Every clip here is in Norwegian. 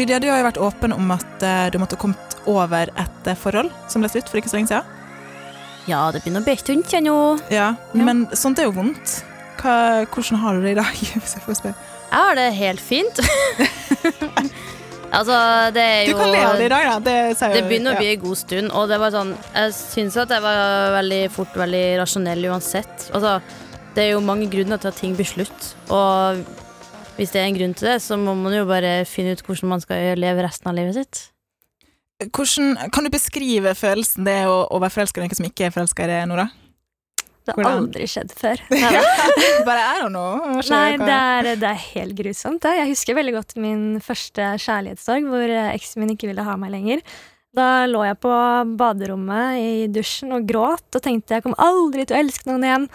Lydia, du har jo vært åpen om at eh, du måtte ha kommet over et eh, forhold som ble slutt for ikke så lenge siden. Ja, det begynner å bli en stund siden nå. Ja, Ja. Men sånt er jo vondt. Hva, hvordan har du det i dag? Hvis jeg får spørre. Jeg har det helt fint. altså, det er Du kan le av det i dag, da. Det, Det jo- begynner å ja. bli en god stund, og det var sånn Jeg syns at jeg var veldig fort veldig rasjonell uansett. Altså, det er jo mange grunner til at ting blir slutt, og hvis det er en grunn til det, så må man jo bare finne ut hvordan man skal leve resten av livet sitt. Hvordan, kan du beskrive følelsen det å, å være forelska i noen som ikke er forelska i det, Nora? Det har aldri skjedd før. Bare er hun nå? Nei, det er, det er helt grusomt. Det. Jeg husker veldig godt min første kjærlighetssorg, hvor eh, eksen min ikke ville ha meg lenger. Da lå jeg på baderommet i dusjen og gråt og tenkte jeg kommer aldri til å elske noen igjen.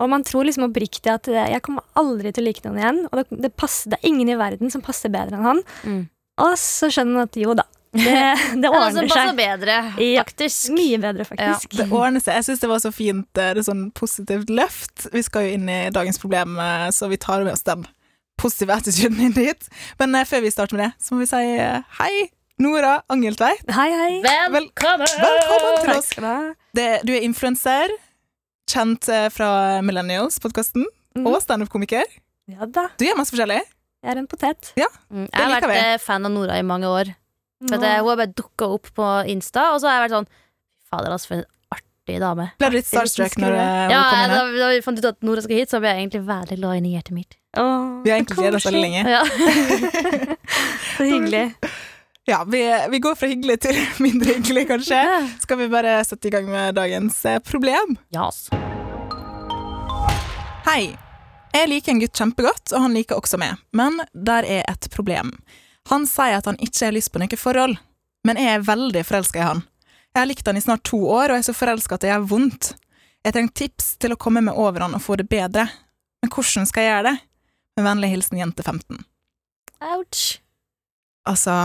Og man tror liksom oppriktig at jeg kommer aldri til å like noen igjen. Og det, det, passer, det er ingen i verden som passer bedre enn han. Mm. Og så skjønner man at jo da, det, det ordner passer seg. bedre, Ja. faktisk. Mye bedre, faktisk. Det ordner seg. Jeg syns det var så fint. eh, Det er sånn positivt løft. Vi skal jo inn i dagens problem, eh, så vi tar med oss den positive attituden inn dit. Men eh, før vi starter med det, så må vi si hei, Nora Angeltveit. Hei, hei. Velkommen! Velkommen til oss. du er influenser, kjent eh, fra Millennials-podkasten, mm. og standup-komiker. Ja da, Du gjør masse forskjellig. jeg er en potet. Mm, Jeg har vært vi. eh, fan av Nora i mange år. For no. Eh, hun har bare dukka opp på Insta, og så har jeg vært sånn Fader, altså, for en artig dame. Ble du litt starstruck når hun Ja, kom inn da, da vi fant ut at Nora skal hit, så ble jeg egentlig veldig glad i hjertet mitt. Oh, Vi har egentlig gledet oss veldig lenge. Ja. Så hyggelig. Ja, vi, vi går fra hyggelig til mindre hyggelig, kanskje. Skal vi bare sette i gang med dagens problem? problem? Yes. Hei. Jeg liker en gutt kjempegodt, og han liker også meg. Men der er et problem. Han sier at han ikke har lyst på noe forhold, men jeg er veldig forelska i han. Jeg har likt han i snart to år, og jeg er så forelska at det gjør vondt. Jeg trenger tips til å komme meg over han og få det bedre. Men hvordan skal jeg gjøre det? Med vennlig hilsen jente 15. Ouch. Altså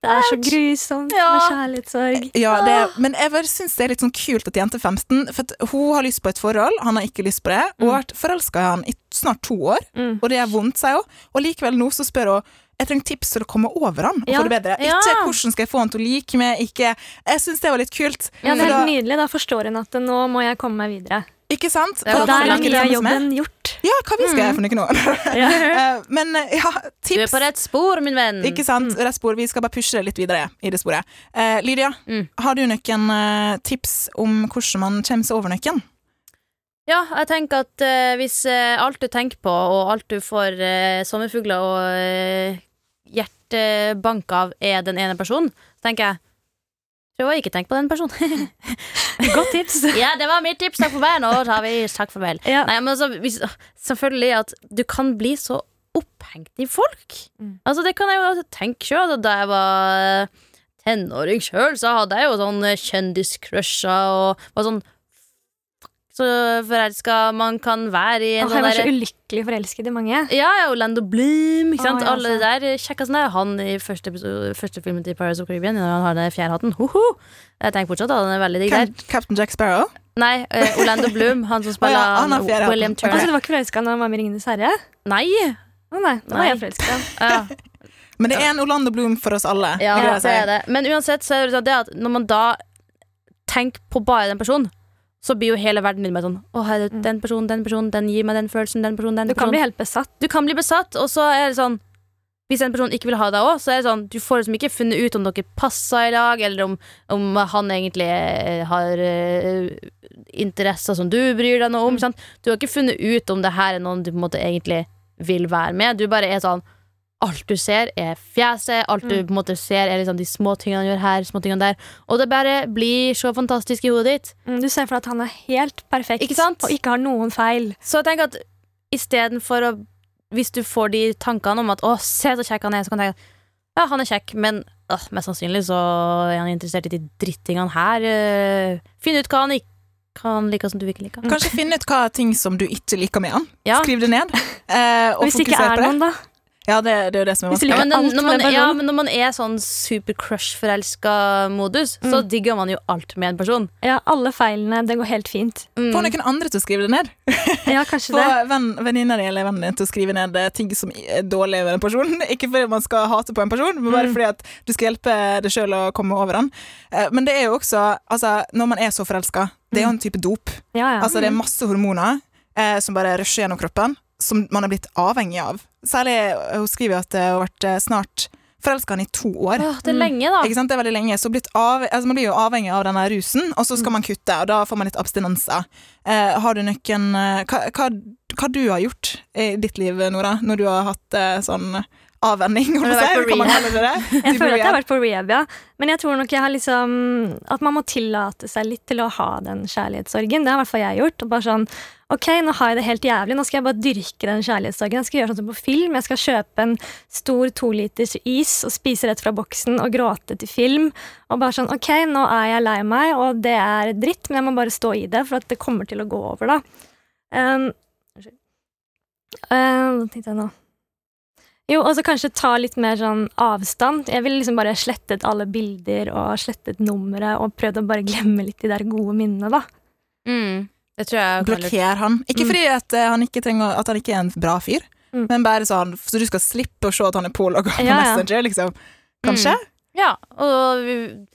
Det er så grusomt Ja. med kjærlighetssorg. Ja, det, men jeg syns det er litt sånn kult at jente 15 For hun har lyst på et forhold, han har ikke lyst på det. Hun har vært forelska i han i snart to år, Mm. og det gjør vondt, sier hun. Og likevel nå så spør hun jeg trenger tips til å komme over han og Ja, få det bedre. ja. Ikke hvordan skal jeg få han til å like meg, ikke Jeg syns det var litt kult. Ja, det er er da, helt nydelig. Da forstår hun at nå må jeg komme meg videre. ikke sant? Det er Og der er jobben gjort. Ja, hva vi skal gjøre for noe nå? Eh, Men ja, tips. Du er på rett spor, min venn. Ikke sant? Rett spor. Vi skal bare pushe det litt videre i det sporet. Uh, Lydia, Mm. har du noen eh, tips om hvordan man kommer seg over noen? Ja, jeg tenker at uh, hvis uh, alt du tenker på, og alt du får sommerfugler og eh, hjertebank av, er den ene personen, så tenker jeg Prøv å ikke tenke på den personen. Godt tips. ja, det var mitt tips. Takk for meg. Nå tar vi takk farvel. Ja. Nei, men altså, hvis, selvfølgelig at du kan bli så opphengt i folk. Mm. Altså, det kan jeg jo tenke sjøl. Da jeg var tenåring sjøl, så hadde jeg jo sånn kjendiscrusher og var sånn så forelska man kan være i en Åh, sånn jeg var så ulykkelig forelsket i mange. ja, ja, Orlando Bloom, ikke sant? Å, ja, Alle de der kjekkasen der. Han i første, episode, første filmen til Pirates of Caribbean, når han har den fjærhatten. Hoho! Jeg tenker fortsatt at han er veldig digg der. Captain Jack Sparrow? Nei, uh, Orlando Bloom, han som spiller oh, ja, han. William Altså, Turner. du var ikke forelska når han var med i Ringenes herre? Nei! Oh, nei, da var jeg forelska. Ja, Men det er en Orlando Bloom for oss alle. ja det er det. Men uansett så er sånn det at når man da tenker på bare den personen, så blir jo hele verden din bare sånn Å, her er den personen, den personen, den gir meg den følelsen, den personen, den Du kan bli helt besatt. Du kan bli besatt, og så er det sånn Hvis en person ikke vil ha deg òg, så er det sånn Du får liksom ikke funnet ut om dere passer i lag, eller om, om han egentlig eh, har uh, interesser som du bryr deg noe om. Sant? Du har ikke funnet ut om det her er noen du på en måte egentlig vil være med. Du bare er sånn Alt du ser, er fjeset. Alt du Mm. på en måte ser, er liksom de små tingene han gjør her, små tingene der. Og det bare blir så fantastisk i hodet ditt. Mm, Du ser for deg at han er helt perfekt Ikke sant? og ikke har noen feil. Så jeg tenker at istedenfor å Hvis du får de tankene om at 'å, se så kjekk han er', så kan du tenke at ja, han er kjekk, men øh, mest sannsynlig så er han interessert i de drittingene her. øh, Finn ut hva han ikke kan like, som du ikke liker. Kanskje finne ut hva ting som du ikke liker med han. Ja. Skriv det ned. eh, og Hvis det ikke er det. noen, da. Ja, det, det er jo det som er vanskelig. Ja, men, den, når man, ja, men når man er sånn super crush-forelska modus, så Mm. digger man jo alt med en person. Ja, alle feilene. Det går helt fint. Mm. Få noen andre til å skrive det ned. Ja, kanskje Få det. venn, venninna di eller vennen din til å skrive ned eh, ting som er dårlig ved en person. Ikke fordi man skal hate på en person, men bare Mm. fordi at du skal hjelpe deg sjøl å komme over den. Eh, Men det er jo også Altså, når man er så forelska, det er jo en type dop. Ja, ja. Altså, det er masse hormoner eh, som bare rusher gjennom kroppen, som man er blitt avhengig av. Særlig, eh, hun skriver at det har vært eh, snart forelska han i to år. Åh, det er Mm. lenge, da. Ikke sant? Det er veldig lenge, så blitt av, altså Man blir jo avhengig av denne rusen, og så skal man kutte, og da får man litt abstinenser. Eh, har du noen eh, hva, hva, hva du har gjort i ditt liv, Nora, når du har hatt eh, sånn avvenning? Du jeg på Kan man rehab? kalle det det? Jeg føler at jeg har vært på rehab, ja. Men jeg tror nok jeg har liksom At man må tillate seg litt til å ha den kjærlighetssorgen. Det har i hvert fall jeg gjort. Og bare sånn Ok, nå har jeg det helt jævlig. Nå skal jeg bare dyrke den kjærlighetssorgen. Jeg skal gjøre sånn som på film. Jeg skal kjøpe en stor toliters is og spise rett fra boksen og gråte til film. Og bare sånn Ok, nå er jeg lei meg, og det er dritt, men jeg må bare stå i det, for at det kommer til å gå over, da. Um. Um, Hva tenkte jeg nå? Jo, og så kanskje ta litt mer sånn avstand. Jeg ville liksom bare slettet alle bilder og slettet nummeret og prøvd å bare glemme litt de der gode minnene, da. Mm. Det tror jeg. Blokker han. Ikke Mm. fordi at, eh, han ikke trenger, at han ikke er en bra fyr, Mm. men bare sånn så du skal slippe å se at han er pålogga på Ja. Messenger, liksom. Kanskje? Ja, og vi-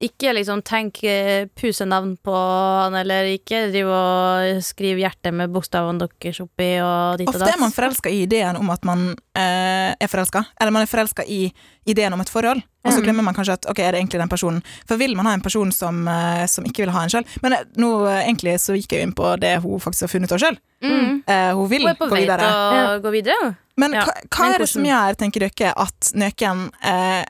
ikke liksom tenk eh, pusenavn på han, eller ikke driv og skrive hjertet med bokstavene deres oppi og ditt og Ofte er man datt. forelska i ideen om at man eh, er forelska, eller man er forelska i ideen om et forhold, og så Mm. glemmer man kanskje at ok, er det egentlig den personen? For vil man ha en person som, eh, som ikke vil ha en sjøl? Men eh, nå egentlig så gikk jeg jo inn på det hun faktisk har funnet av sjøl. Mm. Eh, hun vil Hun er gå vei til videre. å Ja. gå videre. Men ja. hva, hva Men er det som gjør, tenker dere, at noen eh,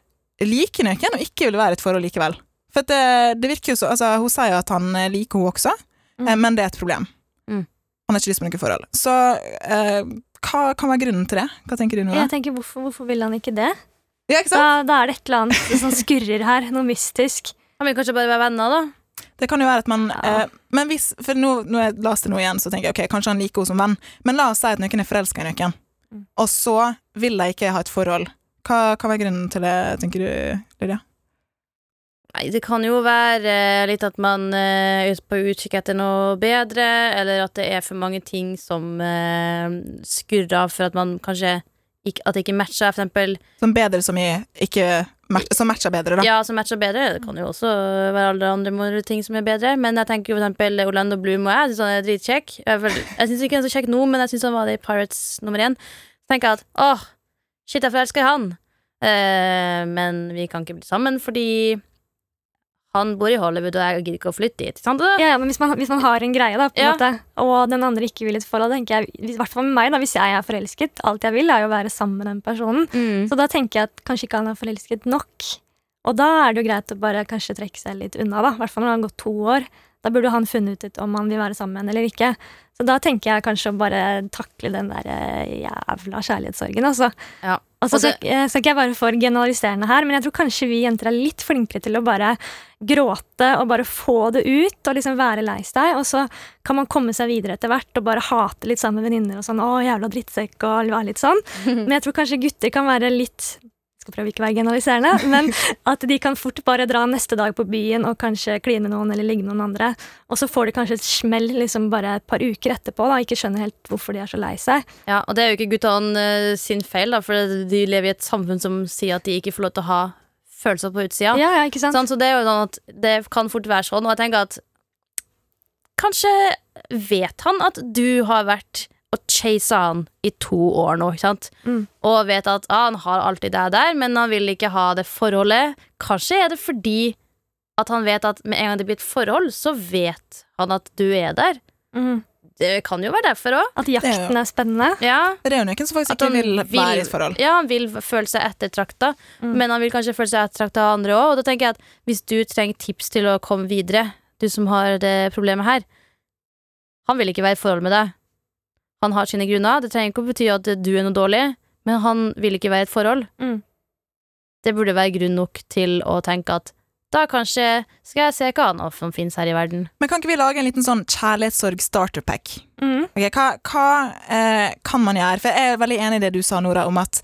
liker noen og ikke vil være et forhold likevel? For det, det virker jo så altså, Hun sier at han eh, liker hun også, Mm. eh, men det er et problem. Mm. Han har ikke lyst på noe forhold. Så eh, hva kan være grunnen til det? Hva tenker du, Nora? Jeg tenker, hvorfor, hvorfor vil han ikke det? Ja, ikke sant? Da, da er det et eller annet som skurrer her. Noe mystisk. Han vil kanskje bare være venner, da. Det kan jo være at man Ja. eh, Men hvis For nå, når jeg leste noe igjen, så tenker jeg ok, kanskje han liker henne som venn, men la oss si at noen er forelska i noen, Mm. og så vil de ikke ha et forhold. Hva kan være grunnen til det, tenker du, Lydia? Nei, det kan jo være eh, litt at man eh, er på utkikk etter noe bedre, eller at det er for mange ting som eh, skurrer av for at man kanskje ikke, At det ikke matcher, for eksempel. Som bedre som i ikke Som matcher bedre, da. Ja, som matcher bedre. Det kan jo også være alle andre ting som er bedre. Men jeg tenker jo for eksempel Orlando Bloom og jeg syns han er dritkjekk. Jeg, jeg syns ikke han er så kjekk nå, men jeg syns han var det i Pirates nummer én. Så tenker jeg at åh, shit, jeg forelsker i han. Uh, men vi kan ikke bli sammen fordi han bor i Hollywood, og jeg gidder ikke å flytte dit. Sant? Ja, ja, men hvis man, hvis man har en greie, da, på en Ja. måte, og den andre ikke vil et forhold, tenker jeg, i hvert fall med meg, da, hvis jeg er forelsket, alt jeg vil, er jo å være sammen med den personen. Mm. Så da tenker jeg at kanskje ikke han er forelsket nok. Og da er det jo greit å bare kanskje trekke seg litt unna, da. I hvert fall når han har gått to år. Da burde han funnet ut om han vil være sammen eller ikke. Så da tenker jeg kanskje å bare takle den der eh, jævla kjærlighetssorgen, altså. Ja. Og så, skal ikke jeg være for generaliserende her, men jeg tror kanskje vi jenter er litt flinkere til å bare gråte og bare få det ut og liksom være lei seg, og så kan man komme seg videre etter hvert og bare hate litt sammen med venninner og sånn 'Å, jævla drittsekk', og være litt sånn. Men jeg tror kanskje gutter kan være litt skal prøve ikke å være generaliserende, men at de kan fort bare dra neste dag på byen og kanskje kline noen eller ligge noen andre, og så får de kanskje et smell liksom bare et par uker etterpå da, ikke skjønner helt hvorfor de er så lei seg. Ja, og det er jo ikke guttene eh, sin feil, da, for de lever i et samfunn som sier at de ikke får lov til å ha følelser på utsida. Ja, ja, ikke sant? Sånn, så det er jo sånn at det kan fort være sånn, og jeg tenker at Kanskje vet han at du har vært og chasa han i to år nå, ikke sant? Mm. Og vet at ah, han har alltid deg der, men han vil ikke ha det forholdet. Kanskje er det fordi at han vet at med en gang det blir et forhold, så vet han at du er der. Mm. Det kan jo være derfor òg. At jakten er spennende. Ja. Det er jo noen som faktisk At ikke han vil være i et forhold. Ja, han vil føle seg ettertrakta, Mm. men han vil kanskje føle seg ettertrakta av andre òg. Og da tenker jeg at hvis du trenger tips til å komme videre, du som har det problemet her Han vil ikke være i forhold med deg. Han har sine grunner. Det trenger ikke å bety at du er noe dårlig, men han vil ikke være i et forhold. Mm. det burde være grunn nok til å tenke at da kanskje skal jeg se hva annet som finnes her i verden. Men kan ikke vi lage en liten sånn kjærlighetssorg starter pack? Mm. Okay, hva hva eh, kan man gjøre? For jeg er veldig enig i det du sa, Nora, om at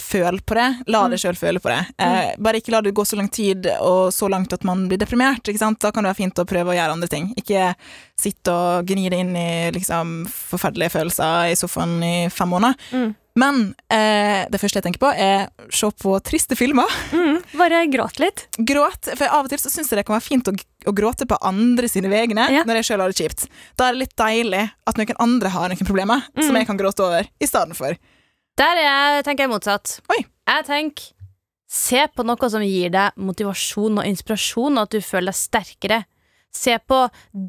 føl på det. La Mm. deg sjøl føle på det. Eh, bare ikke la det gå så lang tid og så langt at man blir deprimert. Da kan det være fint å prøve å gjøre andre ting. Ikke sitte og gni det inn i liksom, forferdelige følelser i sofaen i fem måneder. Mm. Men eh, det første jeg tenker på, er se på triste filmer. Mm. Bare gråt litt. Gråt. For av og til så syns jeg det kan være fint å, å gråte på andre sine vegne Ja. når jeg sjøl har det kjipt. Da er det litt deilig at noen andre har noen problemer som Mm. jeg kan gråte over, i stedet for. Der er jeg, tenker jeg motsatt. Oi. Jeg tenker Se på noe som gir deg motivasjon og inspirasjon, og at du føler deg sterkere. Se på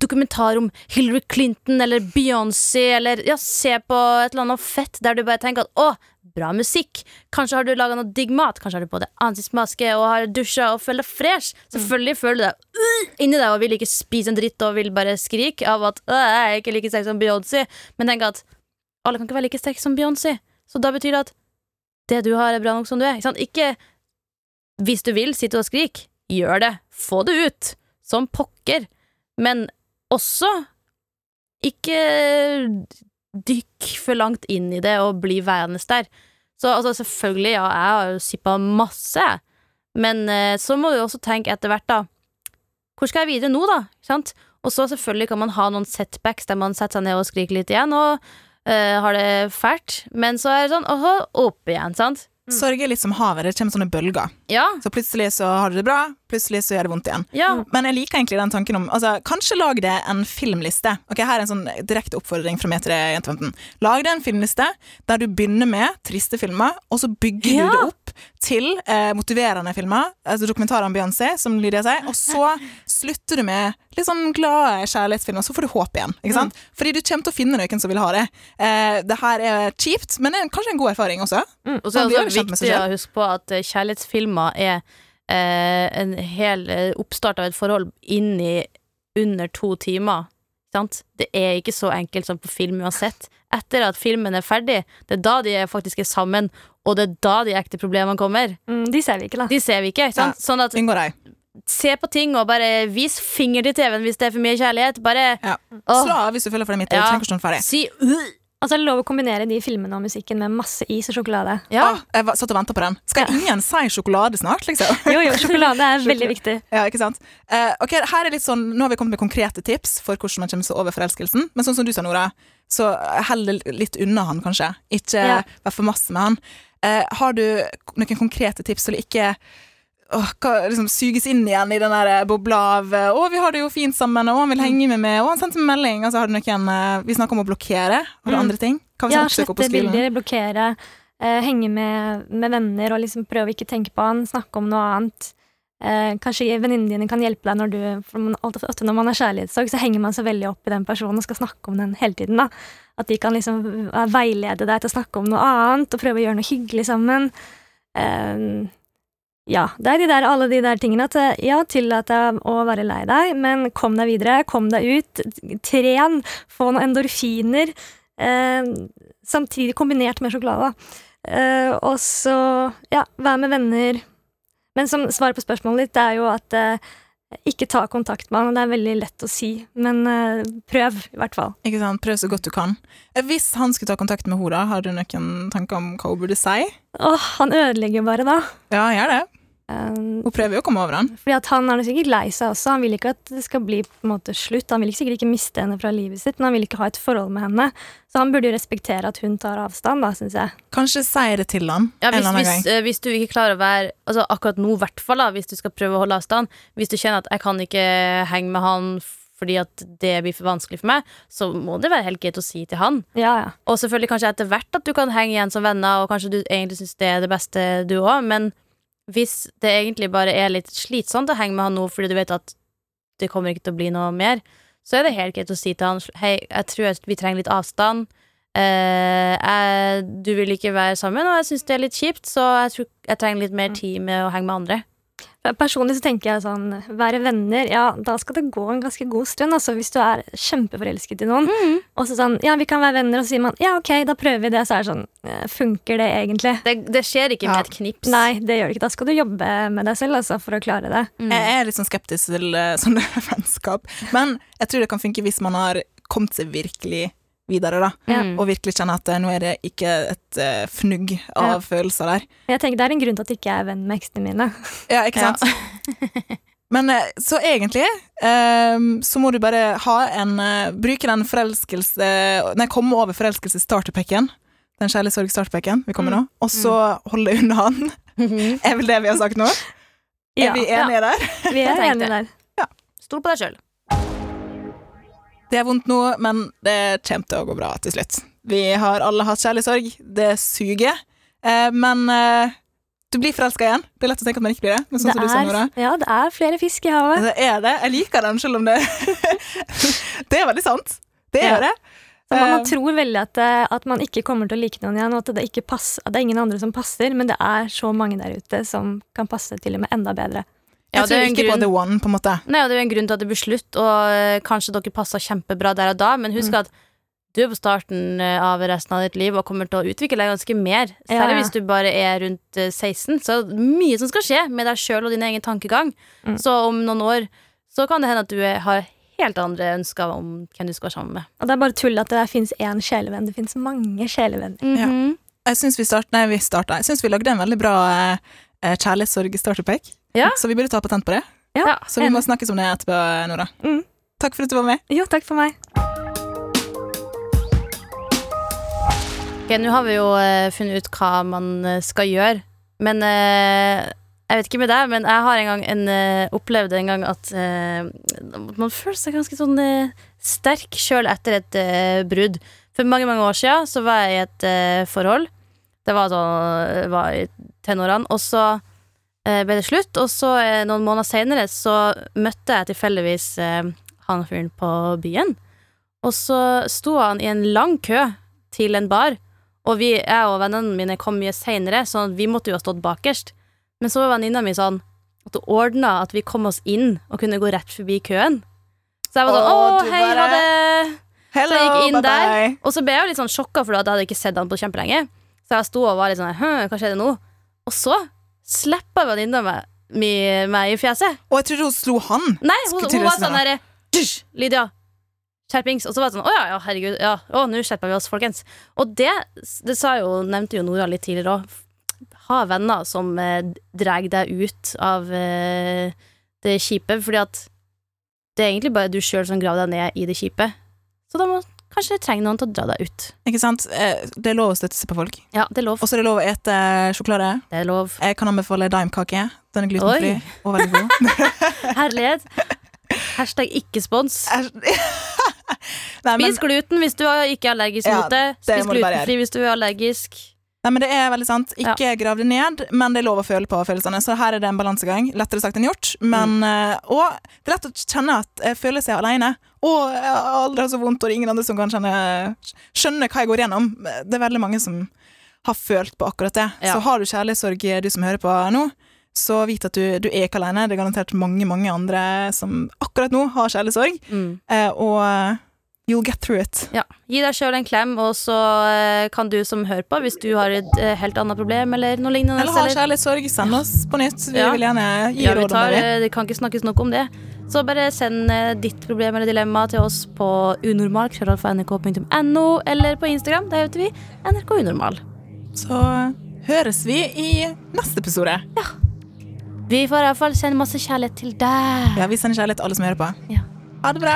dokumentar om Hillary Clinton eller Beyoncé, eller ja, se på et eller annet fett der du bare tenker at å, bra musikk. Kanskje har du laga noe digg mat, kanskje har du på deg ansiktsmaske og har dusja og føler deg fresh. Selvfølgelig føler du deg øh, inni deg og vil ikke spise en dritt og vil bare skrike av at øh, jeg er ikke like sterk som Beyoncé, men tenk at alle kan ikke være like sterke som Beyoncé. Så da betyr det at det du har, er bra nok som du er. Ikke, ikke hvis du vil, sitte og skrik. Gjør det. Få det ut. Som pokker. Men også ikke dykk for langt inn i det og bli værende der. Så altså, selvfølgelig, ja, jeg har jo sippa masse, men eh, så må du også tenke etter hvert, da. Hvor skal jeg videre nå, da? Og så selvfølgelig kan man ha noen setbacks der man setter seg ned og skriker litt igjen, og eh, har det fælt. Men så er det sånn, åhå, opp igjen, sant? Sorg er litt som havet, det kommer sånne bølger. Ja, Så plutselig så har du det bra, plutselig så gjør det vondt igjen. ja. Men jeg liker egentlig den tanken om altså, Kanskje lag det en filmliste. Ok, Her er en sånn direkte oppfordring fra meg til deg, jente 15. Lag det en filmliste der du begynner med triste filmer, og så bygger Ja. du det opp til eh, motiverende filmer. Altså dokumentarer om Beyoncé, som Lydia sier. Og så slutter du med litt sånn glade kjærlighetsfilmer, så får du håp igjen. Ikke sant? Fordi du kommer til å finne noen som vil ha det. Eh, det her er kjipt, men det er kanskje en god erfaring også. Og så er det også viktig å huske på at eh, kjærlighetsfilmer er en hel eh, oppstart av et forhold inni under to timer. Sant? Det er ikke så enkelt som på film uansett. Etter at filmen er ferdig, det er da de faktisk er sammen, og det er da de ekte problemene kommer. Mm, de ser vi ikke, da. De ser vi ikke. sant? Ja, Sånn at Unngå deg. Se på ting og bare vis finger til TV-en hvis det er for mye kjærlighet. Bare Ja. Slå av hvis du føler for det midt. Ja. Trenger ikke stå ferdig. si «Øh». Altså, det er lov å kombinere de filmene og musikken med masse is og sjokolade. Ja. Ah, jeg var, satt og venta på den. Skal ingen si sjokolade snart, liksom? Jo, jo, sjokolade er veldig viktig. Ja, ikke sant? Eh, ok, her er litt sånn, Nå har vi kommet med konkrete tips for hvordan man kommer seg over forelskelsen. Men sånn som du sa, Nora, så det litt unna han, kanskje. Ikke Ja. vær for masse med han. Eh, har du noen konkrete tips eller ikke åh, hva, liksom, suges inn igjen i den der bobla av eh, 'Å, vi har det jo fint sammen', og han vil henge med meg', 'Å, han sendte meg melding'. Altså, har du noen, eh, vi snakker om å blokkere. Har du Mm. andre ting? Hva hvis Ja, slette bilder, blokkere, eh, henge med, med venner og liksom prøve å ikke tenke på han, snakke om noe annet. Eh, kanskje venninnene dine kan hjelpe deg når du For man, ofte når man har kjærlighetssorg, så henger man så veldig opp i den personen og skal snakke om den hele tiden. da At de kan liksom eh, veilede deg til å snakke om noe annet og prøve å gjøre noe hyggelig sammen. Eh, ja, det er de der, alle de der tingene. At eh, ja, tillat deg å være lei deg, men kom deg videre. Kom deg ut. Tren. Få noen endorfiner. Eh, samtidig kombinert med sjokolade. Eh, og så, ja, vær med venner. Men som svar på spørsmålet ditt, det er jo at eh, ikke ta kontakt med han. Det er veldig lett å si, men eh, prøv, i hvert fall. Ikke sant? Prøv så godt du kan. Eh, Hvis han skulle ta kontakt med henne, har du noen tanker om hva hun burde si? Åh, han ødelegger bare, da. Ja, gjør det. Eh, Hun prøver jo å komme over han. Fordi at Han er sikkert lei seg også. Han vil ikke at det skal bli på en måte slutt. Han vil sikkert ikke miste henne fra livet sitt, men han vil ikke ha et forhold med henne. Så han burde jo respektere at hun tar avstand, da, syns jeg. Kanskje si det til han Ja, en hvis, eller annen hvis, gang. eh, hvis du ikke klarer å være Altså Akkurat nå, i hvert fall, da, hvis du skal prøve å holde avstand. Hvis du kjenner at 'jeg kan ikke henge med han fordi at det blir for vanskelig for meg', så må det være helt greit å si til han. Ja, ja. Og selvfølgelig kanskje etter hvert at du kan henge igjen som venner, og kanskje du egentlig syns det er det beste, du òg, men hvis det egentlig bare er litt slitsomt å henge med han nå fordi du vet at det kommer ikke til å bli noe mer, så er det helt greit å si til han Hei, jeg tror vi trenger litt avstand. Eh, jeg, du vil ikke være sammen, og jeg syns det er litt kjipt, så jeg tror jeg trenger litt mer tid med å henge med andre. Personlig så tenker jeg sånn Være venner, ja, da skal det gå en ganske god stund. Altså hvis du er kjempeforelsket i noen, Mm. og så sånn Ja, vi kan være venner, og så sier man ja, ok, da prøver vi det. Så er det sånn eh, Funker det egentlig? Det, det skjer ikke Ja. med et knips. Nei, det gjør det ikke. Da skal du jobbe med deg selv altså, for å klare det. Mm. Jeg er litt sånn skeptisk til eh, sånne vennskap, men jeg tror det kan funke hvis man har kommet seg virkelig videre, da. Mm. Og virkelig kjenne at eh, nå er det ikke et uh, fnugg av Ja. følelser der. Jeg tenker Det er en grunn til at jeg ikke er venn med eksene mine. Ja, ikke Ja. sant? Men eh, så egentlig um, så må du bare ha en uh, Bruke den forelskelse Nei, komme over forelskelse-starterpacken. Den kjærlighetssorg-starterpacken vi kommer nå. Og så holde unna han. Mhm. Er vel det vi har sagt nå? Ja, er vi enige der? vi er enige der. Stol på deg sjøl. Det er vondt nå, men det kommer til å gå bra til slutt. Vi har alle hatt kjærlighetssorg. Det suger. Eh, men eh, du blir forelska igjen. Det er lett å tenke at man ikke blir det. Men sånn som du sa, Nora. ja, det er flere fisk i havet. Det er det. Jeg liker den, selv om det Det er veldig sant. Det er Ja. det. Så man, man Eh, tror veldig at, eh, at man ikke kommer til å like noen igjen, og at det, ikke pass, at det er ingen andre som passer, men det er så mange der ute som kan passe til og med enda bedre. Ja, jeg det er tror ikke grunn... på the one, på en måte. Nei, og Det er en grunn til at det blir slutt, og eh, kanskje dere passer kjempebra der og da, men husk Mm. at du er på starten eh, av resten av ditt liv og kommer til å utvikle deg ganske mer. Særlig ja. hvis du bare er rundt eh, 16, så er det mye som skal skje med deg sjøl og din egen tankegang. Mm. Så om noen år så kan det hende at du har helt andre ønsker om hvem du skal være sammen med. Og det er bare tull at det fins én sjelevenn. Det fins mange sjelevenner. Mhm. Jeg syns vi start, nei, vi starta Jeg syns vi lagde en veldig bra eh, eh, kjærlighetssorg-starterpack. Ja. Så vi burde ta patent på det. Ja, Så vi må snakkes om det etterpå, Nora. Mm. Takk for at du var med. Jo, takk for meg. Ok, Nå har vi jo eh, funnet ut hva man eh, skal gjøre, men eh, jeg vet ikke med deg, men jeg har en gang en, eh, opplevd en gang at eh, man føler seg ganske sånn eh, sterk sjøl etter et eh, brudd. For mange mange år siden så var jeg i et eh, forhold. Det var, sånn, var i tenårene. Og så ble det slutt, og så eh, noen måneder seinere så møtte jeg tilfeldigvis eh, han fyren på byen. Og så sto han i en lang kø til en bar. Og vi, jeg og vennene mine kom mye seinere, så vi måtte jo ha stått bakerst. Men så var venninna mi sånn at hun ordna at vi kom oss inn og kunne gå rett forbi køen. Så jeg var sånn Å, hei, ha det. Hello, Så jeg gikk inn bye bye. Og så ble jeg jo litt sånn sjokka, for jeg hadde ikke sett han på kjempelenge. Så jeg sto og var litt sånn Hm, hva skjedde nå? Og så slippa venninna meg, meg i fjeset. Og jeg trodde hun slo han. Nei, hun, hun var sånn derre Lydia, skjerpings. Og så var det sånn Å ja, ja, herregud. Ja, å, nå skjerper vi oss, folkens. Og det, det sa jo, nevnte jo Nora litt tidligere òg. Ha venner som eh, drar deg ut av eh, det kjipe, fordi at det er egentlig bare du sjøl som graver deg ned i det kjipe. Så da må kanskje trenger noen til å dra deg ut. Ikke sant? Eh, Det er lov å støtte seg på folk. Ja, det er lov. Og så er det lov å ete sjokolade. Det er lov. Jeg kan anbefale daimkake. Den er glutenfri Oi. og veldig god. Herlighet. Hashtag ikke spons. Spis gluten hvis du er ikke er allergisk mot det. det Spis glutenfri hvis du er allergisk. Nei, men det er veldig sant. Ikke grav det ned, men det er lov å føle på følelsene. Så her er det en balansegang. Lettere sagt enn gjort. Men, mm. og det er lett å kjenne at jeg føler seg alene. Og jeg har aldri hatt så vondt, og det er ingen andre som kan kjenne, skjønne hva jeg går gjennom. Det er veldig mange som har følt på akkurat det. Ja. Så har du kjærlighetssorg, du som hører på nå, så vit at du, du er ikke alene. Det er garantert mange, mange andre som akkurat nå har kjærlighetssorg. Mm. Eh, og eh, you'll get through it. Ja. Gi deg sjøl en klem, og så eh, kan du som hører på, hvis du har et eh, helt annet problem eller noe lignende Eller har kjærlighetssorg, send oss på nytt. Vi Ja. vil gjerne gi ja, råd om det. eh, det kan ikke snakkes nok om det. Så bare send ditt problem eller dilemma til oss på unormal.nrk.no, eller på Instagram. Der heter vi NRK Unormal. Så høres vi i neste episode. Ja. Vi får iallfall sende masse kjærlighet til deg. Ja, Vi sender kjærlighet til alle som hører på. Ja. Ha det bra.